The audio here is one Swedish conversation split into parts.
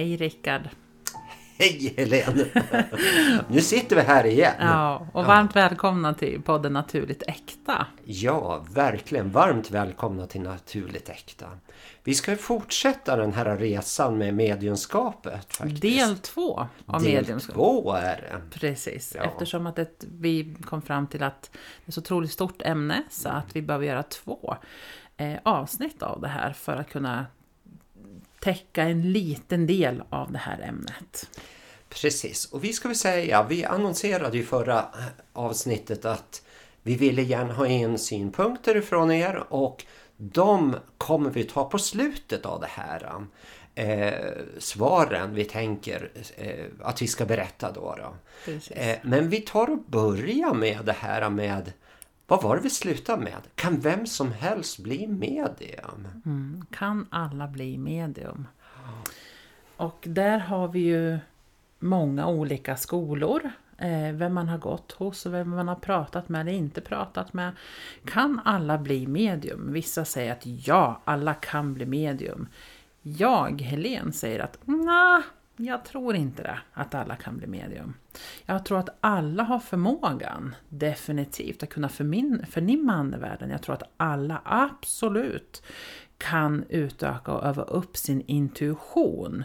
Hej Rickard! Hej Helene! nu sitter vi här igen. Ja, och varmt ja. välkomna till podden Naturligt Äkta. Ja, verkligen. Varmt välkomna till Naturligt Äkta. Vi ska fortsätta den här resan med mediumskapet. Faktiskt. Del två av Del mediumskap. två är det. Precis, Ja. eftersom att ett, vi kom fram till att det är ett så otroligt stort ämne så att vi behöver göra två eh, avsnitt av det här för att kunna täcka en liten del av det här ämnet. Precis, och vi ska väl säga, vi annonserade ju förra avsnittet att vi ville gärna ha in synpunkter ifrån er och de kommer vi ta på slutet av det här. Eh, svaren vi tänker eh, att vi ska berätta då. då. Eh, men vi tar och börjar med det här med vad var det vi slutade med? Kan vem som helst bli medium? Mm. Kan alla bli medium? Och där har vi ju många olika skolor. Eh, vem man har gått hos och vem man har pratat med eller inte pratat med. Kan alla bli medium? Vissa säger att ja, alla kan bli medium. Jag, Helen, säger att nej, jag tror inte det, att alla kan bli medium. Jag tror att alla har förmågan, definitivt, att kunna förmin- förnimma andevärlden. Jag tror att alla absolut kan utöka och öva upp sin intuition.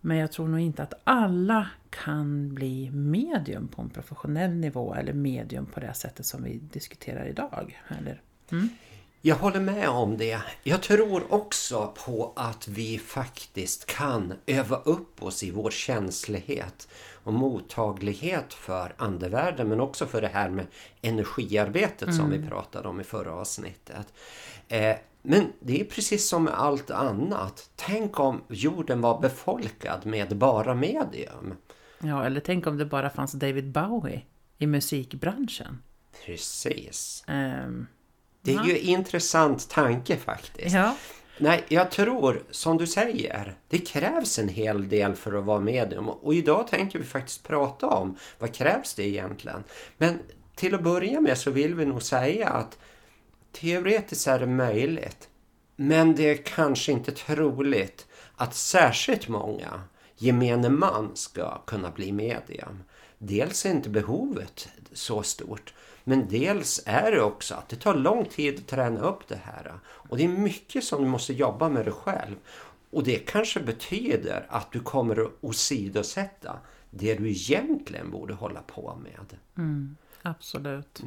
Men jag tror nog inte att alla kan bli medium på en professionell nivå eller medium på det sättet som vi diskuterar idag. Eller? Mm? Jag håller med om det. Jag tror också på att vi faktiskt kan öva upp oss i vår känslighet och mottaglighet för andevärlden men också för det här med energiarbetet som vi pratade om i förra avsnittet. Eh, men det är precis som med allt annat. Tänk om jorden var befolkad med bara medium. Ja, eller tänk om det bara fanns David Bowie i musikbranschen. Precis. Ehm, Det är Ja. ju en intressant tanke faktiskt. ja, Nej, jag tror som du säger, det krävs en hel del för att vara medium. Och idag tänker vi faktiskt prata om vad krävs det egentligen. Men till att börja med så vill vi nog säga att teoretiskt är det möjligt. Men det är kanske inte troligt att särskilt många gemene man ska kunna bli medium. Dels är inte behovet så stort. Men dels är det också att det tar lång tid att träna upp det här. Och det är mycket som du måste jobba med dig själv. Och det kanske betyder att du kommer att åsidosätta det du egentligen borde hålla på med. absolut.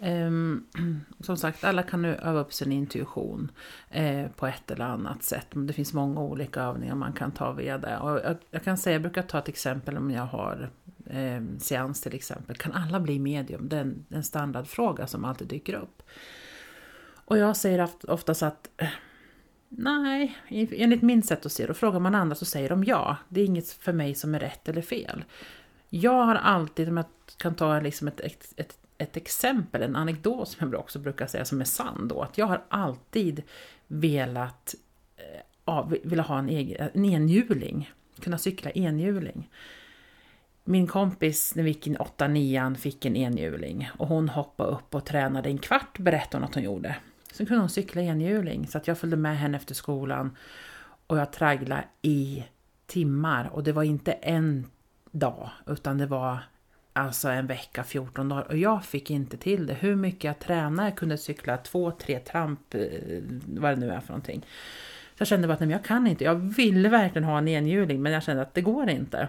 Ehm, som sagt, alla kan nu öva upp sin intuition eh, på ett eller annat sätt. Det finns många olika övningar man kan ta via det. Och jag, jag kan säga, jag brukar ta ett exempel om jag har eh, seans till exempel. Kan alla bli medium? Det är en, en standardfråga som alltid dyker upp. Och jag säger oftast att eh, Nej, enligt min sätt att se det. Och frågar man andra så säger de ja. Det är inget för mig som är rätt eller fel. Jag har alltid, om jag kan ta liksom ett, ett, ett, ett exempel, en anekdot som jag också brukar säga som är sann då. Att jag har alltid velat eh, ja, vilja ha en, egen, en enhjuling. Kunna cykla enhjuling. Min kompis när vi gick in 8-9 fick en enhjuling och hon hoppade upp och tränade en kvart berättade hon att hon gjorde. Sen kunde hon cykla enhjuling så att jag följde med henne efter skolan och jag tragglade i timmar och det var inte en dag utan det var alltså en vecka, 14 dagar och jag fick inte till det. Hur mycket jag tränade, jag kunde cykla två, tre tramp, eh, vad det nu är för någonting. Så jag kände bara att nej, jag kan inte. Jag ville verkligen ha en enhjuling men jag kände att det går inte.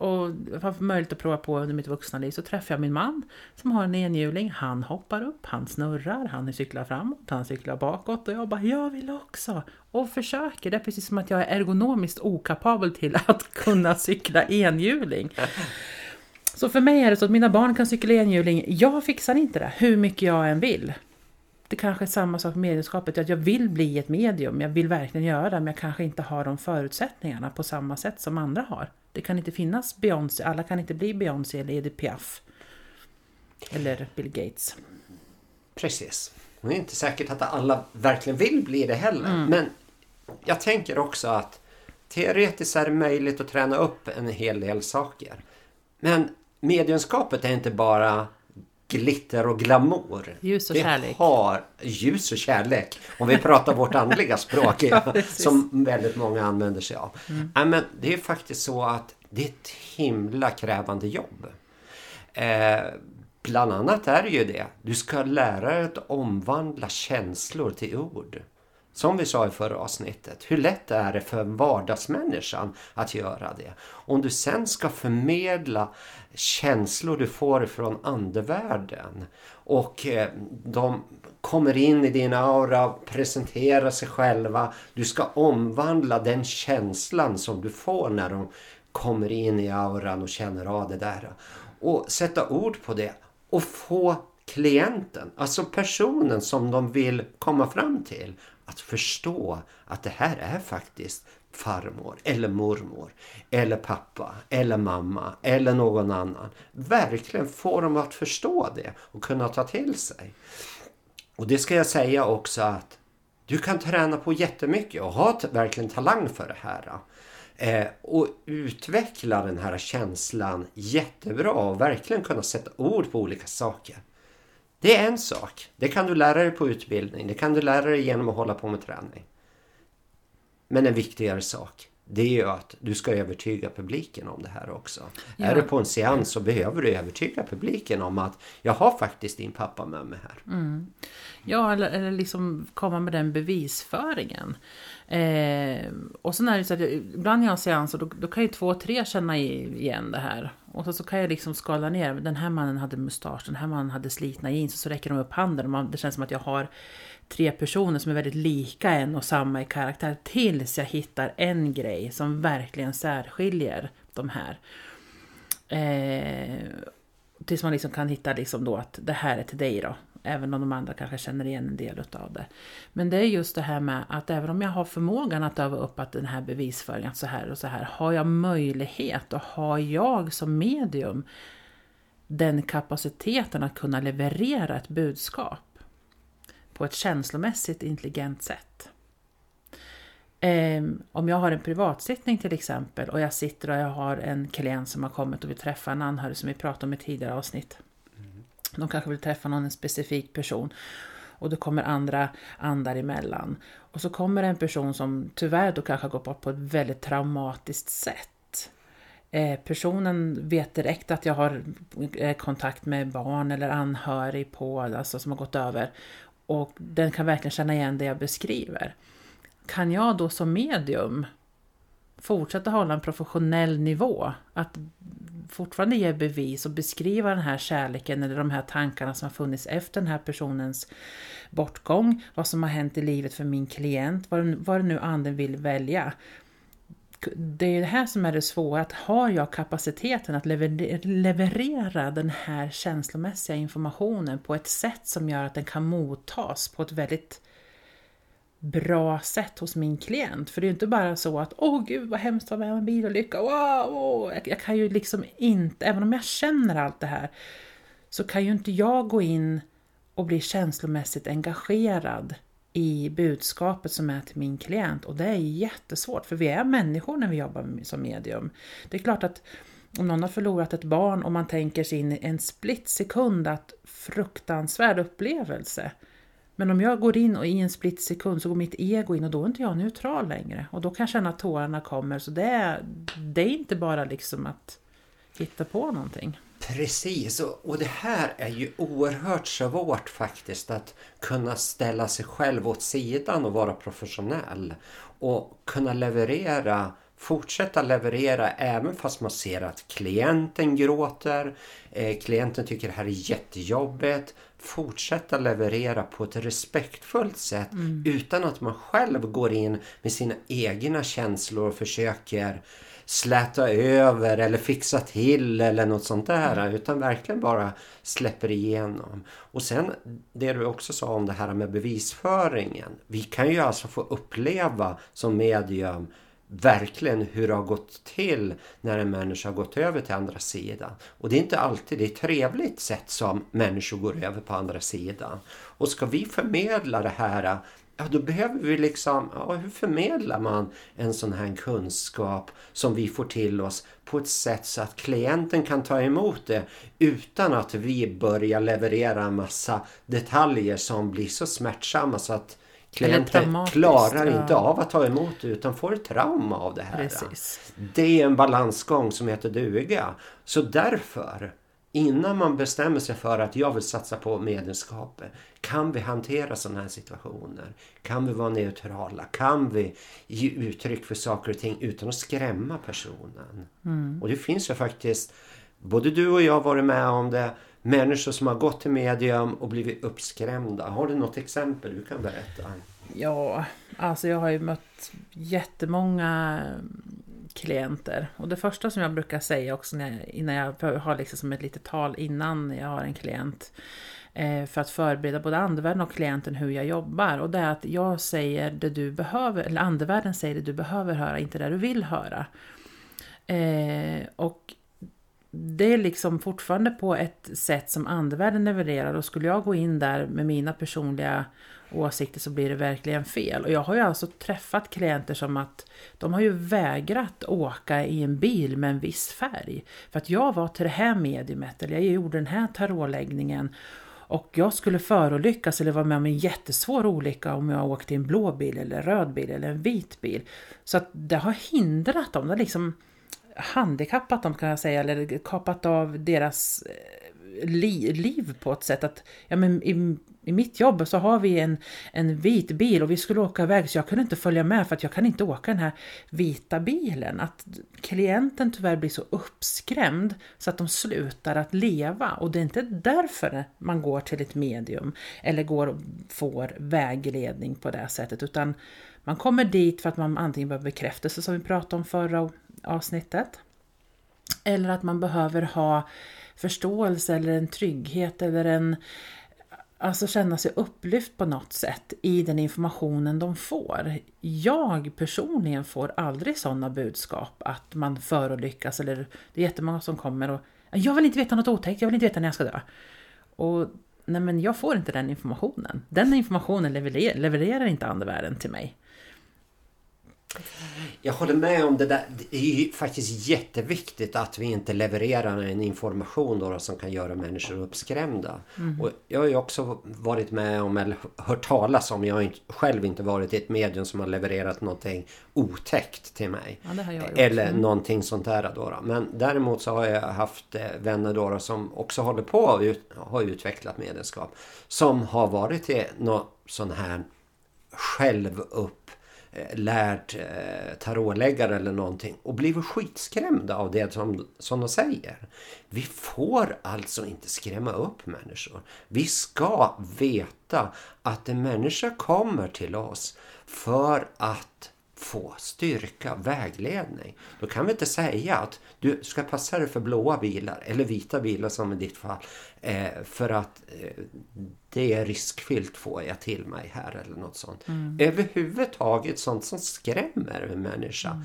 Och haft har möjlighet att prova på under mitt vuxna liv så träffar jag min man som har en enhjuling. Han hoppar upp, han snurrar, han cyklar framåt, han cyklar bakåt och jag bara jag vill också. Och försöker. Det är precis som att jag är ergonomiskt okapabel till att kunna cykla enhjuling. Så för mig är det så att mina barn kan cykla enhjuling. Jag fixar inte det, hur mycket jag än vill. Det kanske är samma sak med mediumskapet, att jag vill bli ett medium, jag vill verkligen göra det, men jag kanske inte har de förutsättningarna på samma sätt som andra har. Det kan inte finnas Beyoncé, alla kan inte bli Beyoncé eller Edith Piaf. Eller Bill Gates. Precis. Och Det är inte säkert att alla verkligen vill bli det heller. Men jag tänker också att teoretiskt är det möjligt att träna upp en hel del saker. Men mediumskapet är inte bara glitter och glamour. Ljus och det kärlek. Har, ljus och kärlek. Om vi pratar vårt andliga språk. ja, som väldigt många använder sig av. Ja, men det är faktiskt så att det är ett himla krävande jobb. Eh, bland annat är det ju det. Du ska lära dig att omvandla känslor till ord. Som vi sa i förra avsnittet, hur lätt är det för vardagsmänniskan att göra det? Om du sen ska förmedla känslor du får från andevärlden och eh, de kommer in i din aura, presenterar sig själva. Du ska omvandla den känslan som du får när de kommer in i auran och känner av det där. Och sätta ord på det och få klienten, alltså personen som de vill komma fram till, att förstå att det här är faktiskt farmor eller mormor eller pappa eller mamma eller någon annan. Verkligen få dem att förstå det och kunna ta till sig. Och det ska jag säga också att du kan träna på jättemycket och ha verkligen talang för det här. Eh, och utveckla den här känslan jättebra och verkligen kunna sätta ord på olika saker. Det är en sak. Det kan du lära dig på utbildning. Det kan du lära dig genom att hålla på med träning. Men en viktigare sak. Det är ju att du ska övertyga publiken om det här också. Ja. Är du på en seans så behöver du övertyga publiken om att jag har faktiskt din pappa med mig här. Mm. Ja, eller, eller liksom komma med den bevisföringen. Eh, och sen är det så att jag, ibland när jag har seanser då, då kan ju två, tre känna igen det här. Och så, så kan jag liksom skala ner. Den här mannen hade mustasch, den här mannen hade slitna jeans. Och så räcker de upp handen och man, det känns som att jag har tre personer som är väldigt lika en och samma i karaktär. Tills jag hittar en grej som verkligen särskiljer de här. Eh, tills man liksom kan hitta liksom då att det här är till dig då. Även om de andra kanske känner igen en del av det. Men det är just det här med att även om jag har förmågan att öva upp att den här bevisföringen, att så här och så här, har jag möjlighet och har jag som medium den kapaciteten att kunna leverera ett budskap på ett känslomässigt intelligent sätt. Ehm, om jag har en privatsittning till exempel och jag sitter och jag har en klient som har kommit och vill träffa en anhörig som vi pratade om i tidigare avsnitt. De kanske vill träffa någon specifik person och då kommer andra andar emellan. Och så kommer en person som tyvärr då kanske har gått bort på ett väldigt traumatiskt sätt. Eh, personen vet direkt att jag har eh, kontakt med barn eller anhörig på, alltså som har gått över. Och den kan verkligen känna igen det jag beskriver. Kan jag då som medium fortsätta hålla en professionell nivå? Att fortfarande ge bevis och beskriva den här kärleken eller de här tankarna som har funnits efter den här personens bortgång, vad som har hänt i livet för min klient, vad, vad det nu anden vill välja. Det är det här som är det svåra, att har jag kapaciteten att leverera den här känslomässiga informationen på ett sätt som gör att den kan mottas på ett väldigt bra sätt hos min klient. För det är ju inte bara så att åh gud vad hemskt att vara med om en bilolycka, wow, wow. Jag, jag kan ju liksom inte, även om jag känner allt det här, så kan ju inte jag gå in och bli känslomässigt engagerad i budskapet som är till min klient. Och det är jättesvårt, för vi är människor när vi jobbar som medium. Det är klart att om någon har förlorat ett barn och man tänker sig in i en split sekund att fruktansvärd upplevelse. Men om jag går in och i en split sekund så går mitt ego in och då är inte jag neutral längre. Och då kan jag känna att tårarna kommer. Så det är, det är inte bara liksom att hitta på någonting. Precis, och det här är ju oerhört svårt faktiskt att kunna ställa sig själv åt sidan och vara professionell. Och kunna leverera, fortsätta leverera även fast man ser att klienten gråter, eh, klienten tycker det här är jättejobbigt. Fortsätta leverera på ett respektfullt sätt mm. utan att man själv går in med sina egna känslor och försöker släta över eller fixa till eller något sånt där. Mm. Utan verkligen bara släpper igenom. Och sen det du också sa om det här med bevisföringen. Vi kan ju alltså få uppleva som medium verkligen hur det har gått till när en människa har gått över till andra sidan. Och det är inte alltid det är ett trevligt sätt som människor går över på andra sidan. Och ska vi förmedla det här ja, då behöver vi liksom, ja, hur förmedlar man en sån här kunskap som vi får till oss på ett sätt så att klienten kan ta emot det utan att vi börjar leverera en massa detaljer som blir så smärtsamma så att klienten klarar ja. inte av att ta emot det utan får ett trauma av det här. Precis. Det är en balansgång som heter duga. Så därför innan man bestämmer sig för att jag vill satsa på medlemskapet. Kan vi hantera sådana här situationer? Kan vi vara neutrala? Kan vi ge uttryck för saker och ting utan att skrämma personen? Mm. Och det finns ju faktiskt, både du och jag har varit med om det, människor som har gått till medium och blivit uppskrämda. Har du något exempel du kan berätta? Ja, alltså jag har ju mött jättemånga klienter. Och det första som jag brukar säga också när jag, innan jag har liksom som ett litet tal innan jag har en klient eh, för att förbereda både andevärlden och klienten hur jag jobbar. Och det är att jag säger det du behöver, eller andevärlden säger det du behöver höra, inte det du vill höra. Eh, och det är liksom fortfarande på ett sätt som andevärlden levererar och skulle jag gå in där med mina personliga åsikter så blir det verkligen fel. Och jag har ju alltså träffat klienter som att de har ju vägrat åka i en bil med en viss färg. För att jag var till det här mediumet, eller jag gjorde den här tarotläggningen och jag skulle förolyckas eller vara med om en jättesvår olycka om jag åkte i en blå bil eller röd bil eller en vit bil. Så att det har hindrat dem, det liksom handikappat dem kan jag säga, eller kapat av deras eh, li liv på ett sätt att ja, men i, i mitt jobb så har vi en, en vit bil och vi skulle åka iväg så jag kunde inte följa med för att jag kan inte åka den här vita bilen. Att klienten tyvärr blir så uppskrämd så att de slutar att leva och det är inte därför man går till ett medium eller går och får vägledning på det sättet utan man kommer dit för att man antingen behöver bekräftelse som vi pratade om förra avsnittet eller att man behöver ha förståelse eller en trygghet eller en alltså känna sig upplyft på något sätt i den informationen de får. Jag personligen får aldrig sådana budskap att man förolyckas eller det är jättemånga som kommer och jag vill inte veta något otäckt, jag vill inte veta när jag ska dö. Och nej men jag får inte den informationen. Den informationen levererar, levererar inte andevärlden till mig. Jag håller med om det där. Det är ju faktiskt jätteviktigt att vi inte levererar en information då som kan göra människor uppskrämda. Mm. Och jag har ju också varit med om, eller hört talas om, jag har själv inte varit i ett medium som har levererat någonting otäckt till mig. Ja, eller mm. någonting sånt där då, Men däremot så har jag haft eh, vänner då som också håller på att ha utvecklat medlemskap. Som har varit i någon sån här självupp lärd lärt eh, tarotläggare eller någonting och blivit skitskrämda av det som, som de säger. Vi får alltså inte skrämma upp människor. Vi ska veta att en människa kommer till oss för att få styrka, vägledning. Då kan vi inte säga att du ska passa dig för blåa bilar eller vita bilar som i ditt fall. Eh, för att eh, det är riskfyllt får jag till mig här eller något sånt. Mm. Överhuvudtaget sånt som skrämmer en människa mm.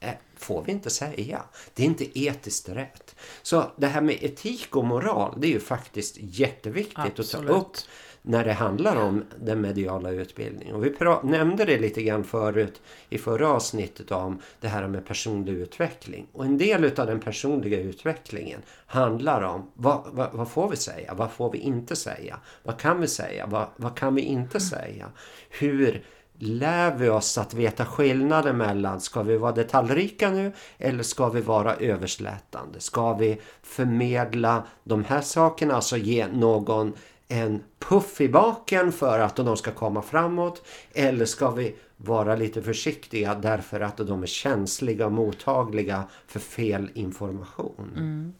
eh, får vi inte säga. Det är inte etiskt rätt. Så det här med etik och moral det är ju faktiskt jätteviktigt Absolut. att ta upp när det handlar om den mediala utbildningen. Och vi nämnde det lite grann förut i förra avsnittet om det här med personlig utveckling. Och en del av den personliga utvecklingen handlar om vad, vad, vad får vi säga? Vad får vi inte säga? Vad kan vi säga? Vad, vad kan vi inte säga? Hur lär vi oss att veta skillnaden mellan ska vi vara detaljrika nu eller ska vi vara överslätande? Ska vi förmedla de här sakerna, alltså ge någon en puff i baken för att de ska komma framåt? Eller ska vi vara lite försiktiga därför att de är känsliga och mottagliga för fel information? Mm.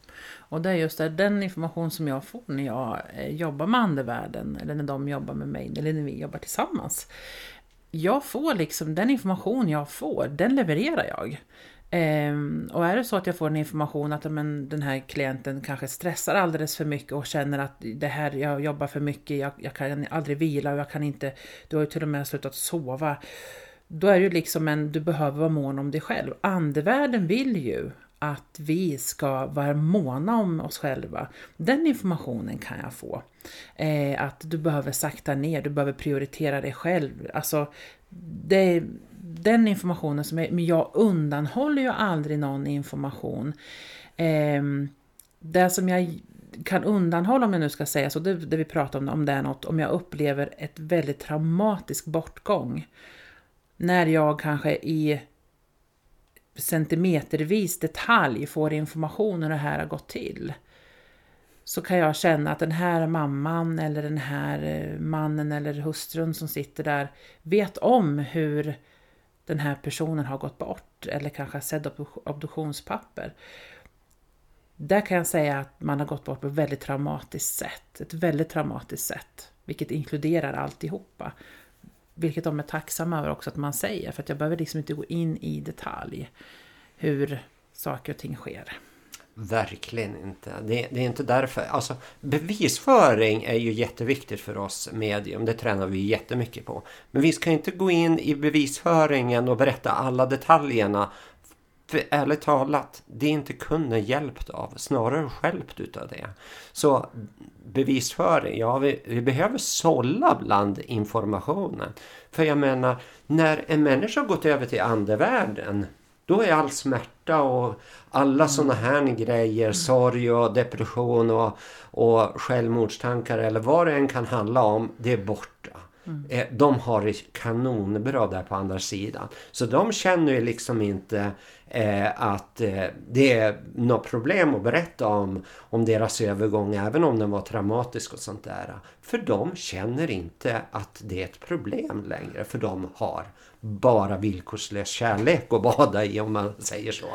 Och det är just det, den information som jag får när jag eh, jobbar med andevärlden eller när de jobbar med mig eller när vi jobbar tillsammans. Jag får liksom den information jag får, den levererar jag. Um, och är det så att jag får en information att men, den här klienten kanske stressar alldeles för mycket och känner att det här, jag jobbar för mycket, jag, jag kan aldrig vila och jag kan inte, du har ju till och med slutat sova. Då är det ju liksom en, du behöver vara mån om dig själv. Andevärlden vill ju att vi ska vara måna om oss själva. Den informationen kan jag få. Eh, att du behöver sakta ner, du behöver prioritera dig själv. Alltså, det, den informationen som är, men jag undanhåller ju aldrig någon information. Eh, det som jag kan undanhålla, om jag nu ska säga så, det, det vi pratar om, om det är något, om jag upplever ett väldigt traumatisk bortgång. När jag kanske i centimetervis detalj får information hur det här har gått till. Så kan jag känna att den här mamman eller den här eh, mannen eller hustrun som sitter där vet om hur den här personen har gått bort eller kanske har sett obduktionspapper. Där kan jag säga att man har gått bort på ett väldigt traumatiskt sätt. Ett väldigt traumatiskt sätt. Vilket inkluderar alltihopa. Vilket de är tacksamma över också att man säger. För att jag behöver liksom inte gå in i detalj hur saker och ting sker. Verkligen inte. Det, det, är inte därför. Alltså, bevisföring är ju jätteviktigt för oss medium. Det tränar vi jättemycket på. Men vi ska inte gå in i bevisföringen och berätta alla detaljerna för ärligt talat, det är inte kunden hjälpt av, snarare skälpt utav det. Så bevisföring, ja vi, vi behöver sålla bland informationen. För jag menar, när en människa har gått över till andevärlden, då är all smärta och alla mm. sådana här grejer, sorg och depression och, och självmordstankar eller vad det än kan handla om, det är borta. Mm. Eh, de har det kanonbra där på andra sidan. Så de känner ju liksom inte eh, att eh, det är något problem att berätta om, om deras övergång även om den var traumatisk och sånt där. För de känner inte att det är ett problem längre för de har bara villkorslös kärlek att bada i om man säger så.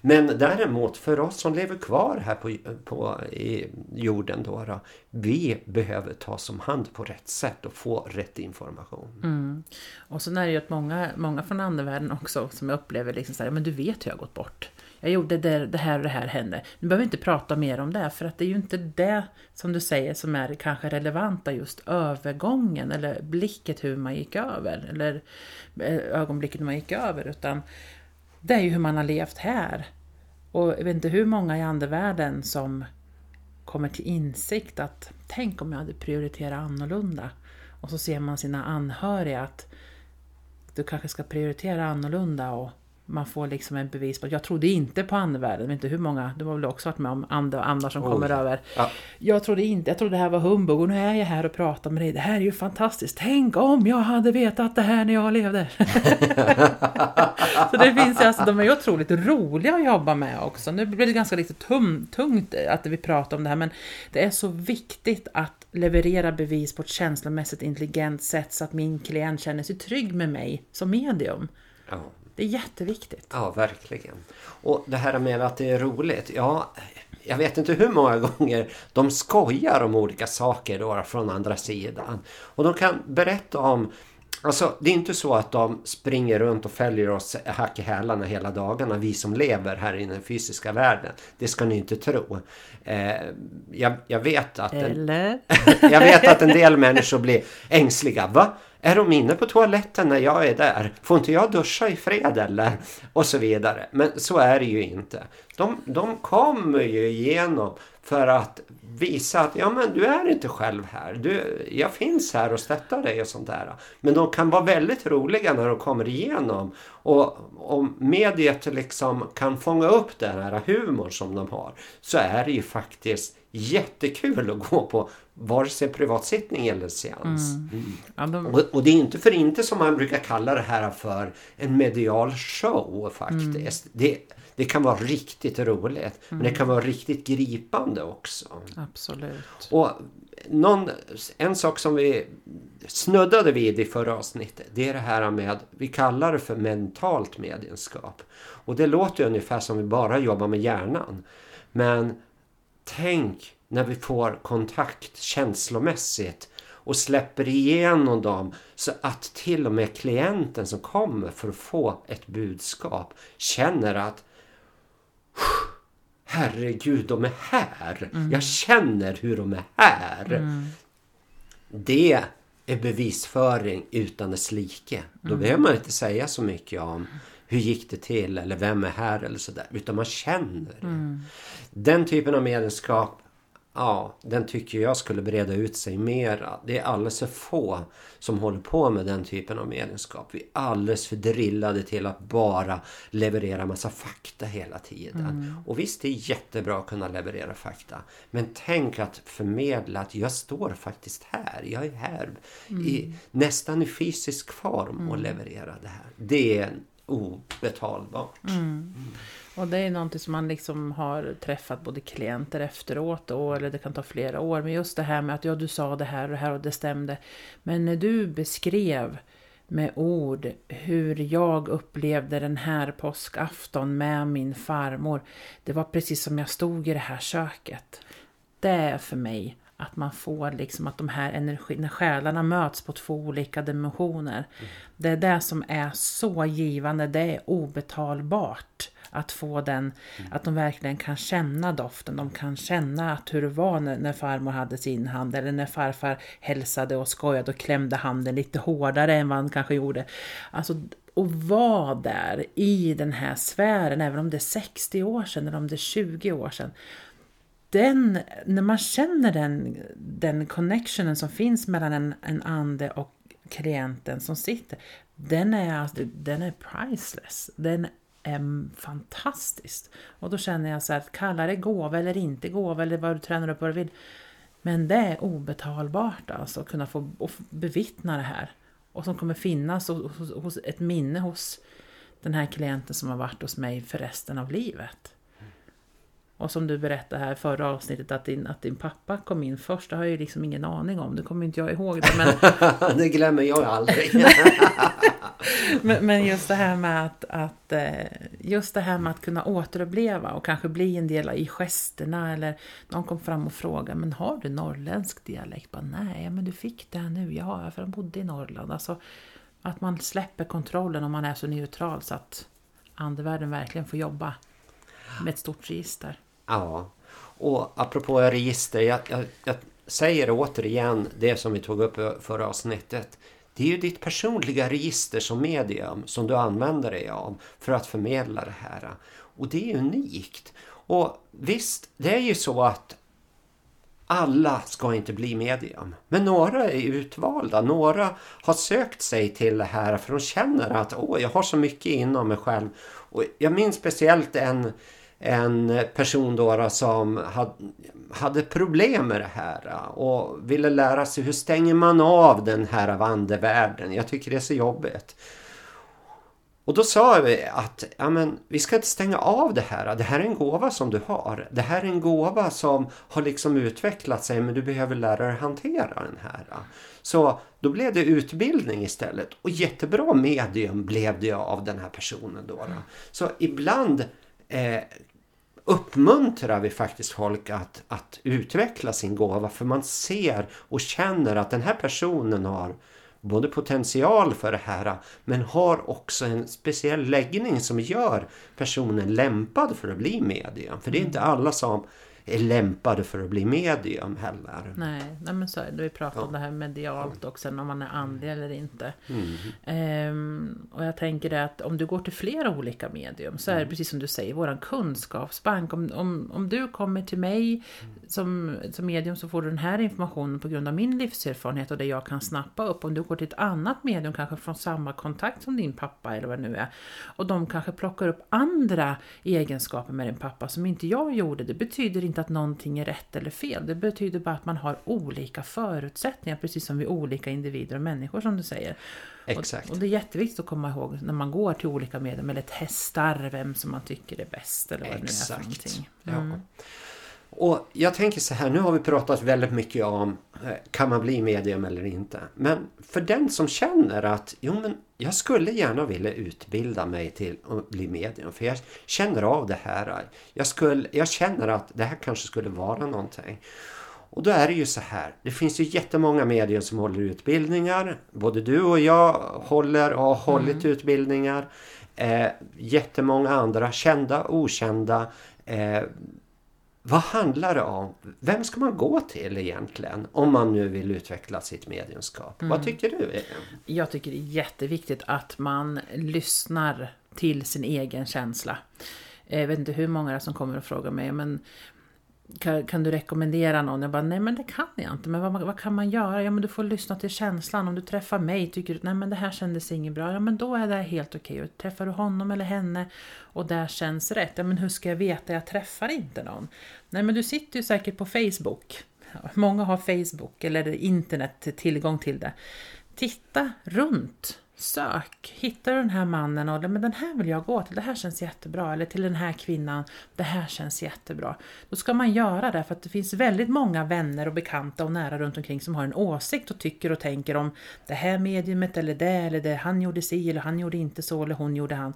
Men däremot för oss som lever kvar här på, på i jorden då, då, vi behöver tas om hand på rätt sätt och få rätt information. Mm. Och sen är det ju att många, många från andevärlden också som jag upplever liksom så här, men du vet hur jag har gått bort. Jag gjorde det, det här och det här hände. Nu behöver vi inte prata mer om det, för att det är ju inte det som du säger som är kanske relevanta just övergången eller blicket hur man gick över, eller eh, ögonblicket man gick över, utan det är ju hur man har levt här. Och jag vet inte hur många i andevärlden som kommer till insikt att tänk om jag hade prioriterat annorlunda. Och så ser man sina anhöriga att du kanske ska prioritera annorlunda och man får liksom en bevis på att jag trodde inte på andevärlden, jag vet inte hur många, du har väl också varit med om ande och andar som oh, kommer över. Ja. Jag trodde inte, jag trodde det här var humbug och nu är jag här och pratar med dig, det här är ju fantastiskt, tänk om jag hade vetat det här när jag levde. så det finns ju alltså, de är ju otroligt roliga att jobba med också. Nu blir det ganska lite tum, tungt att vi pratar om det här, men det är så viktigt att leverera bevis på ett känslomässigt intelligent sätt så att min klient känner sig trygg med mig som medium. Ja. Det är jätteviktigt. Ja, verkligen. Och det här med att det är roligt. Ja, jag vet inte hur många gånger de skojar om olika saker då från andra sidan. Och de kan berätta om Alltså, det är inte så att de springer runt och följer oss hack i hälarna hela dagarna, vi som lever här i den fysiska världen. Det ska ni inte tro. Eh, jag, jag, vet att en, jag vet att en del människor blir ängsliga. Va? Är de inne på toaletten när jag är där? Får inte jag duscha i fred eller? Och så vidare. Men så är det ju inte. De, de kommer ju igenom för att visa att ja men du är inte själv här. Du, jag finns här och stöttar dig och sånt där. Men de kan vara väldigt roliga när de kommer igenom. Och om mediet liksom kan fånga upp den här humorn som de har så är det ju faktiskt jättekul att gå på vare sig privatsittning eller seans. Mm. Mm. Ja, de... och, och, det är inte för inte som man brukar kalla det här för en medial show faktiskt. Mm. Det, det kan vara riktigt roligt men det kan vara riktigt gripande också. Absolut. Och någon, en sak som vi snuddade vid i förra avsnittet det är det här med, vi kallar det för mentalt medienskap. Och det låter ungefär som vi bara jobbar med hjärnan. Men tänk när vi får kontakt känslomässigt och släpper igenom dem så att till och med klienten som kommer för att få ett budskap känner att Herregud, de är här. Mm. Jag känner hur de är här. Mm. Det är bevisföring utan dess like. Då mm. behöver man inte säga så mycket om hur gick det till eller vem är här eller sådär. Utan man känner. Den typen av mediumskap Ja, den tycker jag skulle breda ut sig mera. Det är alldeles för få som håller på med den typen av mediumskap. Vi är alldeles för drillade till att bara leverera massa fakta hela tiden. Mm. Och visst, det är jättebra att kunna leverera fakta. Men tänk att förmedla att jag står faktiskt här. Jag är här mm. i, nästan i fysisk form och mm. levererar det här. Det är obetalbart. Mm. Och det är någonting som man liksom har träffat både klienter efteråt och, eller det kan ta flera år. Men just det här med att ja, du sa det här och det här och det stämde. Men när du beskrev med ord hur jag upplevde den här påskafton med min farmor. Det var precis som jag stod i det här köket. Det är för mig att man får liksom att de här energi, när själarna möts på två olika dimensioner. Mm. Det är det som är så givande, det är obetalbart. Att få den, mm. att de verkligen kan känna doften, de kan känna att hur det var när, när farmor hade sin hand eller när farfar hälsade och skojade och klämde handen lite hårdare än vad han kanske gjorde. Alltså att vara där i den här sfären, även om det är 60 år sedan eller om det är 20 år sedan. Den, när man känner den, den connectionen som finns mellan en, en ande och klienten som sitter, den är, alltså, den är priceless. Den är fantastisk. Och då känner jag så här, kalla det gåva eller inte gåva eller vad du tränar upp vad du vill. Men det är obetalbart alltså att kunna få bevittna det här. Och som kommer finnas hos, hos ett minne hos den här klienten som har varit hos mig för resten av livet. Och som du berättade här förra avsnittet att din, att din pappa kom in först, det har jag ju liksom ingen aning om. Det kommer inte jag ihåg det. Men... det glömmer jag aldrig. men, men, just det här med att, att, eh, just det här med att kunna återuppleva och kanske bli en del i gesterna eller någon kom fram och frågade men har du norrländsk dialekt? Bara, Nej, men du fick det nu. Ja, för han bodde i Norrland. Alltså, att man släpper kontrollen om man är så neutral så att andevärlden verkligen får jobba med ett stort register. Ja, och apropå register, jag, jag, jag säger återigen det som vi tog upp i förra avsnittet. Det är ju ditt personliga register som medium som du använder dig av för att förmedla det här. Och det är unikt. Och visst, det är ju så att alla ska inte bli medium. Men några är utvalda. Några har sökt sig till det här för de känner att åh, jag har så mycket inom mig själv. Och jag minns speciellt en en person då som hade problem med det här eh, och ville lära sig hur stänger man av den här av andevärlden. Jag tycker det är så jobbigt. Och då sa vi att ja, men, vi ska inte stänga av det här. Det här är en gåva som du har. Det här är en gåva som har liksom utvecklat sig men du behöver lära dig hantera den här. Så då blev det utbildning istället. Och jättebra medium blev det av den här personen då. Så ibland eh, uppmuntrar vi faktiskt folk att, att utveckla sin gåva för man ser och känner att den här personen har både potential för det här men har också en speciell läggning som gör personen lämpad för att bli medium. För det är inte alla som är lämpade för att bli medium heller. Nej, nej men så är det. Vi pratar ja. om det här medialt också, om man är andlig eller inte. Mm. Ehm, och jag tänker det att om du går till flera olika medium så är det mm. precis som du säger, våran kunskapsbank. Om, om, om du kommer till mig som, som medium så får du den här informationen på grund av min livserfarenhet och det jag kan snappa upp. Om du går till ett annat medium, kanske från samma kontakt som din pappa eller vad det nu är. Och de kanske plockar upp andra egenskaper med din pappa som inte jag gjorde. Det betyder inte att någonting är rätt eller fel. Det betyder bara att man har olika förutsättningar, precis som vi olika individer och människor som du säger. Exakt. Och, och det är jätteviktigt att komma ihåg när man går till olika medium eller testar vem som man tycker är bäst eller vad Exakt. det nu är för någonting. Mm. Ja. Och jag tänker så här, nu har vi pratat väldigt mycket om eh, kan man bli medium eller inte. Men för den som känner att jo, men jag skulle gärna vilja utbilda mig till att bli medium. För jag känner av det här. Jag, skulle, jag känner att det här kanske skulle vara någonting. Och då är det ju så här. Det finns ju jättemånga medier som håller utbildningar. Både du och jag håller och har hållit mm. utbildningar. Eh, jättemånga andra kända, okända. Eh, vad handlar det om? Vem ska man gå till egentligen om man nu vill utveckla sitt mediumskap? Mm. Vad tycker du? Jag tycker det är jätteviktigt att man lyssnar till sin egen känsla. Jag vet inte hur många som kommer och frågar mig, men kan, kan, du rekommendera någon? Jag bara, nej men det kan jag inte. Men vad, vad, kan man göra? Ja men du får lyssna till känslan. Om du träffar mig, tycker du nej men det här kändes inget bra. Ja men då är det helt okej. Okay. Träffar du honom eller henne och det känns rätt. Ja men hur ska jag veta? Jag träffar inte någon. Nej men du sitter ju säkert på Facebook. Många har Facebook eller internet tillgång till det. Titta runt Sök, hittar du den här mannen och men den här vill jag gå till, det här känns jättebra. Eller till den här kvinnan, det här känns jättebra. Då ska man göra det för att det finns väldigt många vänner och bekanta och nära runt omkring som har en åsikt och tycker och tänker om det här mediumet eller det eller det. Han gjorde si eller han gjorde inte så eller hon gjorde han.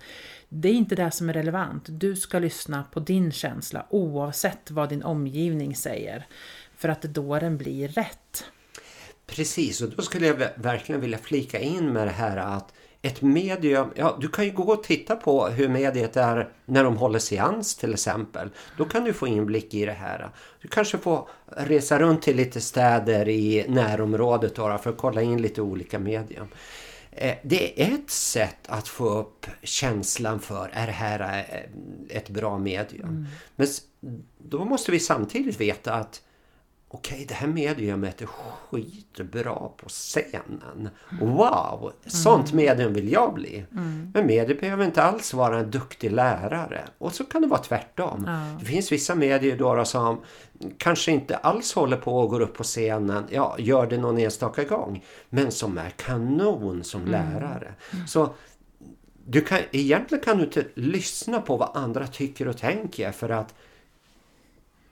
Det är inte det som är relevant. Du ska lyssna på din känsla oavsett vad din omgivning säger. För att då den blir rätt. Precis, och då skulle jag verkligen vilja flika in med det här att ett medium, ja du kan ju gå och titta på hur mediet är när de håller seans till exempel. Då kan du få inblick i det här. Du kanske får resa runt till lite städer i närområdet då, för att kolla in lite olika medium. Eh, det är ett sätt att få upp känslan för, är det här eh, ett bra medium? Mm. Men då måste vi samtidigt veta att okej, det här mediumet är skitbra på scenen. Wow, sånt mm. medium vill jag bli. Mm. Men medium behöver inte alls vara en duktig lärare. Och så kan det vara tvärtom. Ja. Det finns vissa medier då som kanske inte alls håller på och går upp på scenen. Ja, gör det någon enstaka gång. Men som är kanon som mm. lärare. Mm. Så du kan, egentligen kan du inte lyssna på vad andra tycker och tänker för att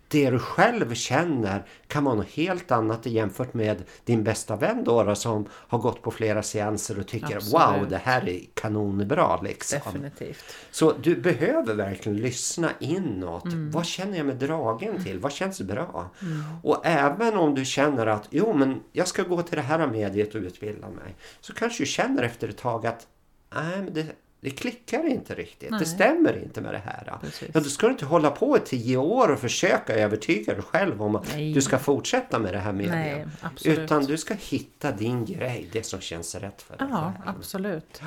det du själv känner kan vara något helt annat jämfört med din bästa vän då, som har gått på flera seanser och tycker Absolut. wow det här är kanonbra liksom. Definitivt. Så du behöver verkligen lyssna inåt. Mm. Vad känner jag mig dragen till? Vad känns bra? Mm. Och även om du känner att jo men jag ska gå till det här mediet och utbilda mig. Så kanske du känner efter ett tag att nej men det det klickar inte riktigt. Nej. Det stämmer inte med det här. Ja, då ska du inte hålla på i tio år och försöka övertyga dig själv om att Nej. du ska fortsätta med det här mediet. Utan du ska hitta din grej, det som känns rätt för dig. Ja, absolut.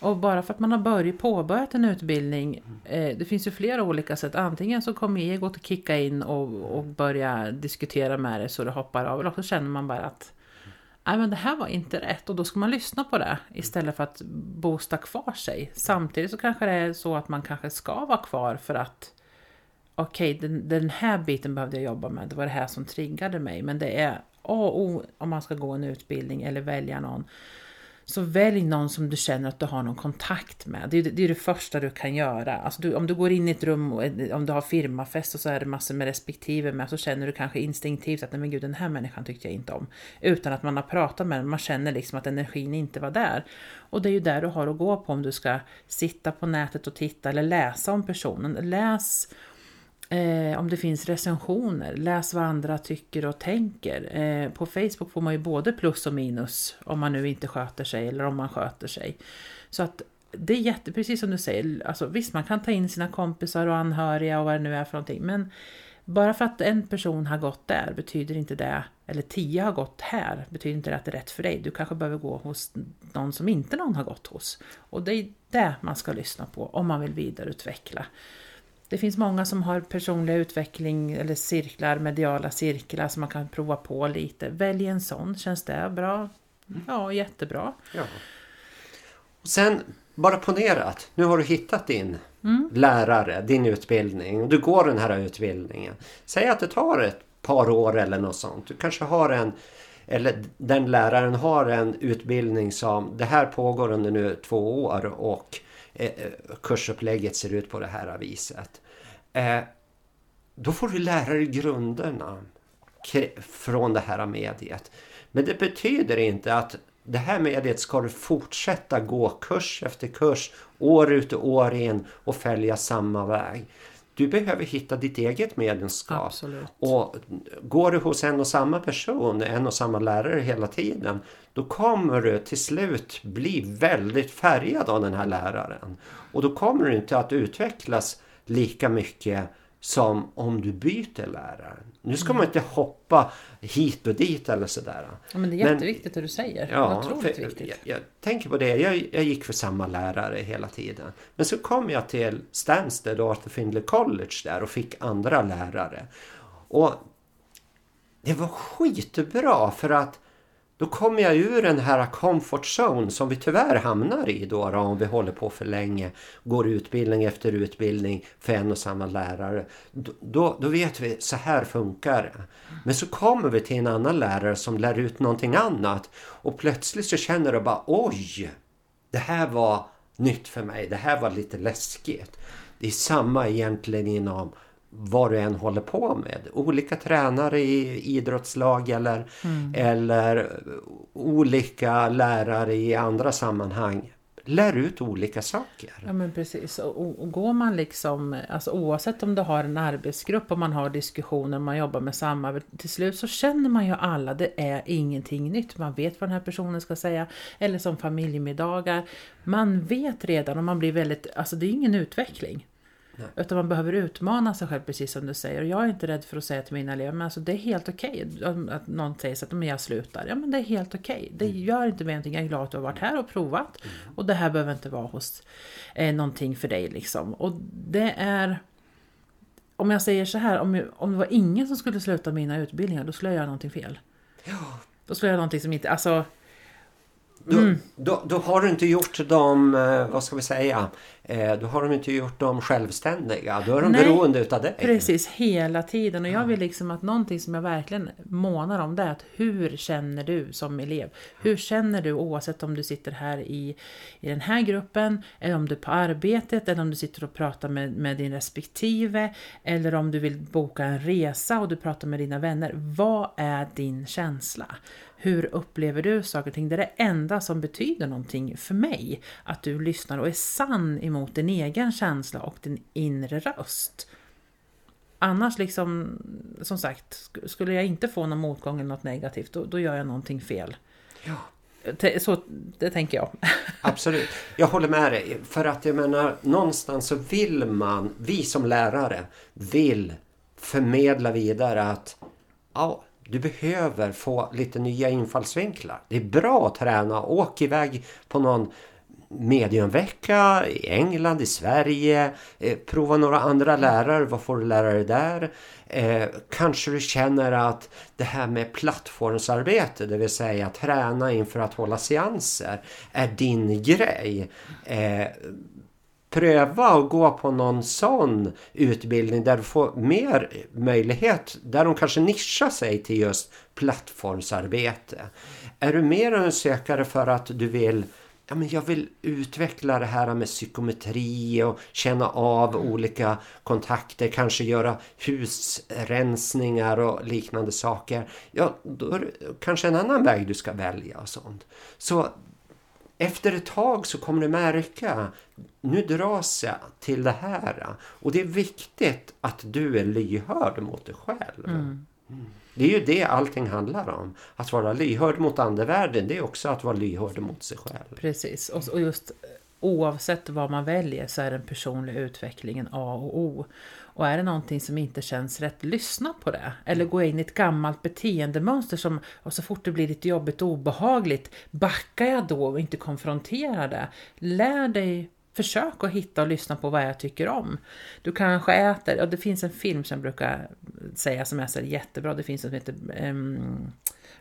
Och bara för att man har börjat påbörjat en utbildning, eh, det finns ju flera olika sätt. Antingen så kommer egot att kicka in och, och börja diskutera med det så det hoppar av. Eller så känner man bara att nej men det här var inte rätt och då ska man lyssna på det istället för att boosta kvar sig. Samtidigt så kanske det är så att man kanske ska vara kvar för att okej, okay, den, den, här biten behövde jag jobba med, det var det här som triggade mig. Men det är A och O om man ska gå en utbildning eller välja någon så välj någon som du känner att du har någon kontakt med. Det är det, är det första du kan göra. Alltså du, om du går in i ett rum, och, eh, om du har firmafest och så är det massor med respektive med, så känner du kanske instinktivt att nej men gud den här människan tyckte jag inte om. Utan att man har pratat med den, man känner liksom att energin inte var där. Och det är ju där du har att gå på om du ska sitta på nätet och titta eller läsa om personen. Läs Eh, om det finns recensioner, läs vad andra tycker och tänker. Eh, på Facebook får man ju både plus och minus om man nu inte sköter sig eller om man sköter sig. Så att det är jätte, precis som du säger, alltså, visst man kan ta in sina kompisar och anhöriga och vad det nu är för någonting. Men bara för att en person har gått där betyder inte det, eller tio har gått här, betyder inte det att det är rätt för dig. Du kanske behöver gå hos någon som inte någon har gått hos. Och det är det man ska lyssna på om man vill vidareutveckla. Det finns många som har personliga utveckling eller cirklar, mediala cirklar som man kan prova på lite. Välj en sån, känns det bra? Ja, jättebra. Ja. Och sen, bara ponerat, nu har du hittat din mm. lärare, din utbildning och du går den här utbildningen. Säg att det tar ett par år eller något sånt. Du kanske har en eller den läraren har en utbildning som det här pågår under nu två år och Eh, eh, kursupplägget ser ut på det här viset. Eh, då får du lära dig grunderna från det här mediet. Men det betyder inte att det här mediet ska du fortsätta gå kurs efter kurs, år ut och år in och följa samma väg. Du behöver hitta ditt eget medlemskap. Absolut. Och går du hos en och samma person, en och samma lärare hela tiden, då kommer du till slut bli väldigt färgad av den här läraren. Och då kommer du inte att utvecklas lika mycket som om du byter lärare. Nu ska man inte hoppa hit och dit eller sådär. Ja, men det är jätteviktigt det du säger. Ja, Otroligt för viktigt. Jag, jag tänker på det. Jag, jag gick för samma lärare hela tiden. Men så kom jag till Stansted och Arthur Findlay College där och fick andra lärare. Och det var skitbra för att då kommer jag ur den här comfort zone som vi tyvärr hamnar i då, då om vi håller på för länge. Går utbildning efter utbildning för en och samma lärare. Då, då, då vet vi, så här funkar det. Men så kommer vi till en annan lärare som lär ut någonting annat. Och plötsligt så känner du bara oj! Det här var nytt för mig. Det här var lite läskigt. Det är samma egentligen inom vad du än håller på med. Olika tränare i idrottslag eller, eller olika lärare i andra sammanhang lär ut olika saker. Ja men precis. Och, och går man liksom, alltså oavsett om du har en arbetsgrupp och man har diskussioner, man jobbar med samma, till slut så känner man ju alla, det är ingenting nytt. Man vet vad den här personen ska säga. Eller som familjemiddagar. Man vet redan och man blir väldigt, alltså det är ingen utveckling. Nej. Utan man behöver utmana sig själv precis som du säger. Och jag är inte rädd för att säga till mina elever, men alltså det är helt okej. Att någon säger så att men jag slutar. Ja men det är helt okej. Det gör inte mig någonting. Jag är glad att du har varit här och provat. Och det här behöver inte vara hos eh, någonting för dig liksom. Och det är... Om jag säger så här, om, om det var ingen som skulle sluta mina utbildningar, då skulle jag göra någonting fel. Då skulle jag göra någonting som inte, alltså... Då, då, då har du inte gjort dem, eh, vad ska vi säga, eh, då har de inte gjort dem självständiga. Då är de Nej, beroende utav dig. Precis, hela tiden. Och jag vill liksom att någonting som jag verkligen månar om det är att hur känner du som elev? Hur känner du oavsett om du sitter här i, i den här gruppen, eller om du är på arbetet, eller om du sitter och pratar med, med din respektive, eller om du vill boka en resa och du pratar med dina vänner. Vad är din känsla? Hur upplever du saker och ting? Det är det enda som betyder någonting för mig. Att du lyssnar och är sann emot din egen känsla och din inre röst. Annars liksom, som sagt, sk- skulle jag inte få någon motgång eller något negativt, då, då gör jag någonting fel. Ja. Så, det tänker jag. Absolut. Jag håller med dig. För att jag menar, någonstans så vill man, vi som lärare, vill förmedla vidare att ja, du behöver få lite nya infallsvinklar. Det är bra att träna. Åk iväg på någon mediumvecka i England, i Sverige. Eh, prova några andra lärare. Vad får du lära dig där? Eh, kanske du känner att det här med plattformsarbete, det vill säga träna inför att hålla seanser, är din grej. Eh, pröva att gå på någon sån utbildning där du får mer möjlighet, där de kanske nischar sig till just plattformsarbete. Är du mer en sökare för att du vill Ja, men jag vill utveckla det här med psykometri och känna av olika kontakter, kanske göra husrensningar och liknande saker. Ja, då är det kanske en annan väg du ska välja och sånt. Så efter ett tag så kommer du märka, nu dras jag till det här. Och det är viktigt att du är lyhörd mot dig själv. Mm. Det är ju det allting handlar om. Att vara lyhörd mot andevärlden, det är också att vara lyhörd mot sig själv. Precis, och, just eh, oavsett vad man väljer så är den personliga utvecklingen A och O. Och är det någonting som inte känns rätt, lyssna på det. Eller gå in i ett gammalt beteendemönster som, och så fort det blir lite jobbigt och obehagligt, backar jag då och inte konfronterar det. Lär dig Försök att hitta och lyssna på vad jag tycker om. Du kanske äter, och det finns en film som jag brukar säga som är så jättebra, det finns en som heter um,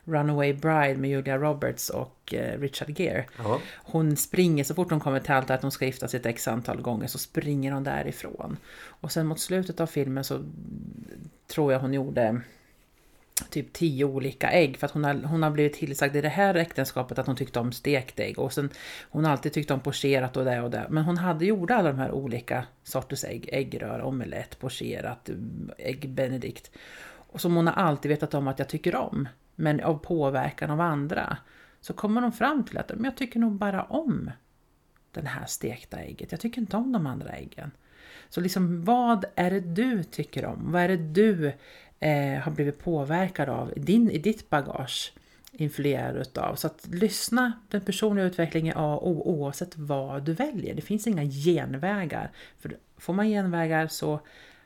Runaway Bride med Julia Roberts och uh, Richard Gere. Ja. Hon springer, så fort hon kommer till allt att hon ska gifta sig ett x antal gånger så springer hon därifrån. Och sen mot slutet av filmen så tror jag hon gjorde typ tio olika ägg för att hon har, hon har blivit tillsagd i det här äktenskapet att hon tyckte om stekt ägg och sen hon har alltid tyckt om pocherat och det och det men hon hade gjort alla de här olika sorters ägg, äggrör, omelett, pocherat, ägg benedict och som hon har alltid vetat om att jag tycker om men av påverkan av andra så kommer de fram till att men jag tycker nog bara om den här stekta ägget, jag tycker inte om de andra äggen. Så liksom vad är det du tycker om? Vad är det du eh, har blivit påverkad av din, i ditt bagage? Influerad utav. Så att lyssna, den personliga utvecklingen är A och O oavsett vad du väljer. Det finns inga genvägar. För får man genvägar så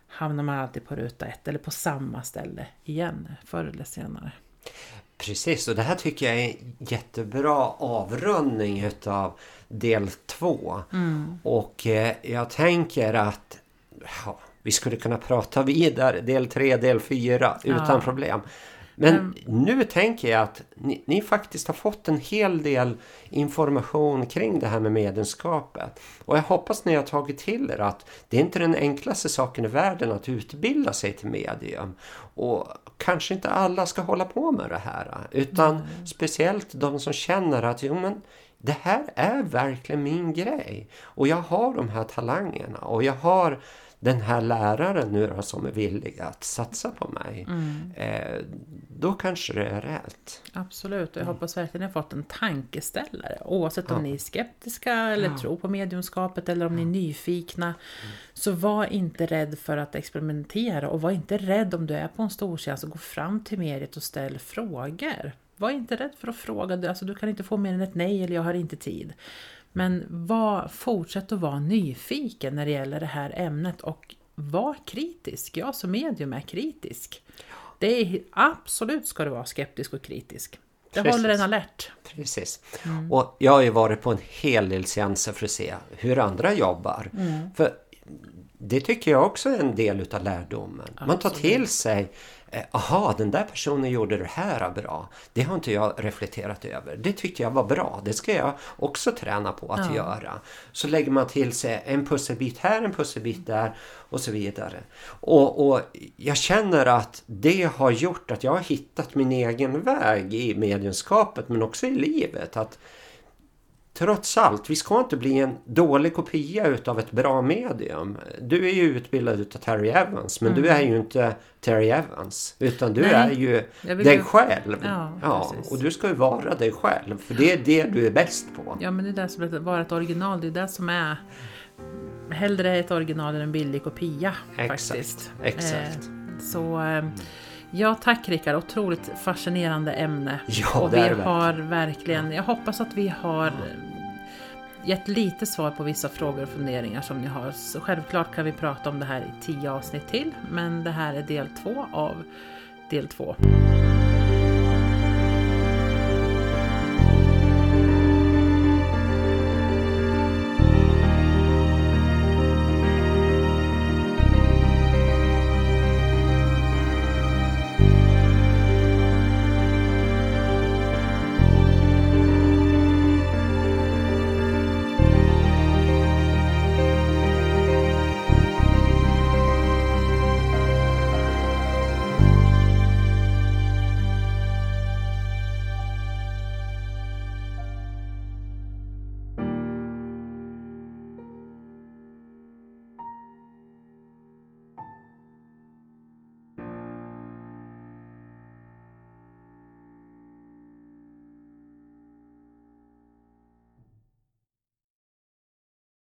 hamnar man alltid på ruta ett eller på samma ställe igen förr eller senare. Precis, och det här tycker jag är en jättebra avrundning utav del två. Mm. Och eh, jag tänker att ja, vi skulle kunna prata vidare, del tre, del fyra, utan Ja. problem. Men nu tänker jag att ni, ni faktiskt har fått en hel del information kring det här med medlemskapet. Och jag hoppas ni har tagit till er att det är inte den enklaste saken i världen att utbilda sig till medium. Och kanske inte alla ska hålla på med det här. Utan speciellt de som känner att jo, men det här är verkligen min grej. Och jag har de här talangerna och jag har den här läraren nu då som är villig att satsa på mig. Eh, då kanske det är rätt. Absolut, och jag hoppas verkligen att ni har fått en tankeställare. Oavsett om ni är skeptiska eller tror på mediumskapet eller om ni är nyfikna. Så var inte rädd för att experimentera och var inte rädd om du är på en stortjänst och gå fram till mediet och ställ frågor. Var inte rädd för att fråga, alltså, du kan inte få mer än ett nej eller jag har inte tid. Men var, fortsätt att vara nyfiken när det gäller det här ämnet och var kritisk. Jag som medium är kritisk. Det är, absolut ska du vara skeptisk och kritisk. Det Precis. håller en alert. Precis. Och jag har ju varit på en hel del seanser för att se hur andra jobbar. För det tycker jag också är en del utav lärdomen. Man tar till sig Aha, den där personen gjorde det här bra. Det har inte jag reflekterat över. Det tyckte jag var bra. Det ska jag också träna på att Ja. göra. Så lägger man till sig en pusselbit här, en pusselbit där och så vidare. Och, och jag känner att det har gjort att jag har hittat min egen väg i mediumskapet men också i livet. Att Trots allt, vi ska inte bli en dålig kopia utav ett bra medium. Du är ju utbildad utav Terry Evans, men du är ju inte Terry Evans. Utan du Nej, är ju dig ju- själv. Ja, precis. och du ska ju vara dig själv, för det är det du är bäst på. Ja, men det är det som är att vara ett original. Det är det som är hellre ett original än en billig kopia. Exakt, faktiskt. exakt. Eh, så eh, ja, tack Rickard. Otroligt fascinerande ämne. Ja, och det vi är det har verkligen, jag hoppas att vi har eh, gett lite svar på vissa frågor och funderingar som ni har. Så självklart kan vi prata om det här i tio avsnitt till, men det här är del två av del två.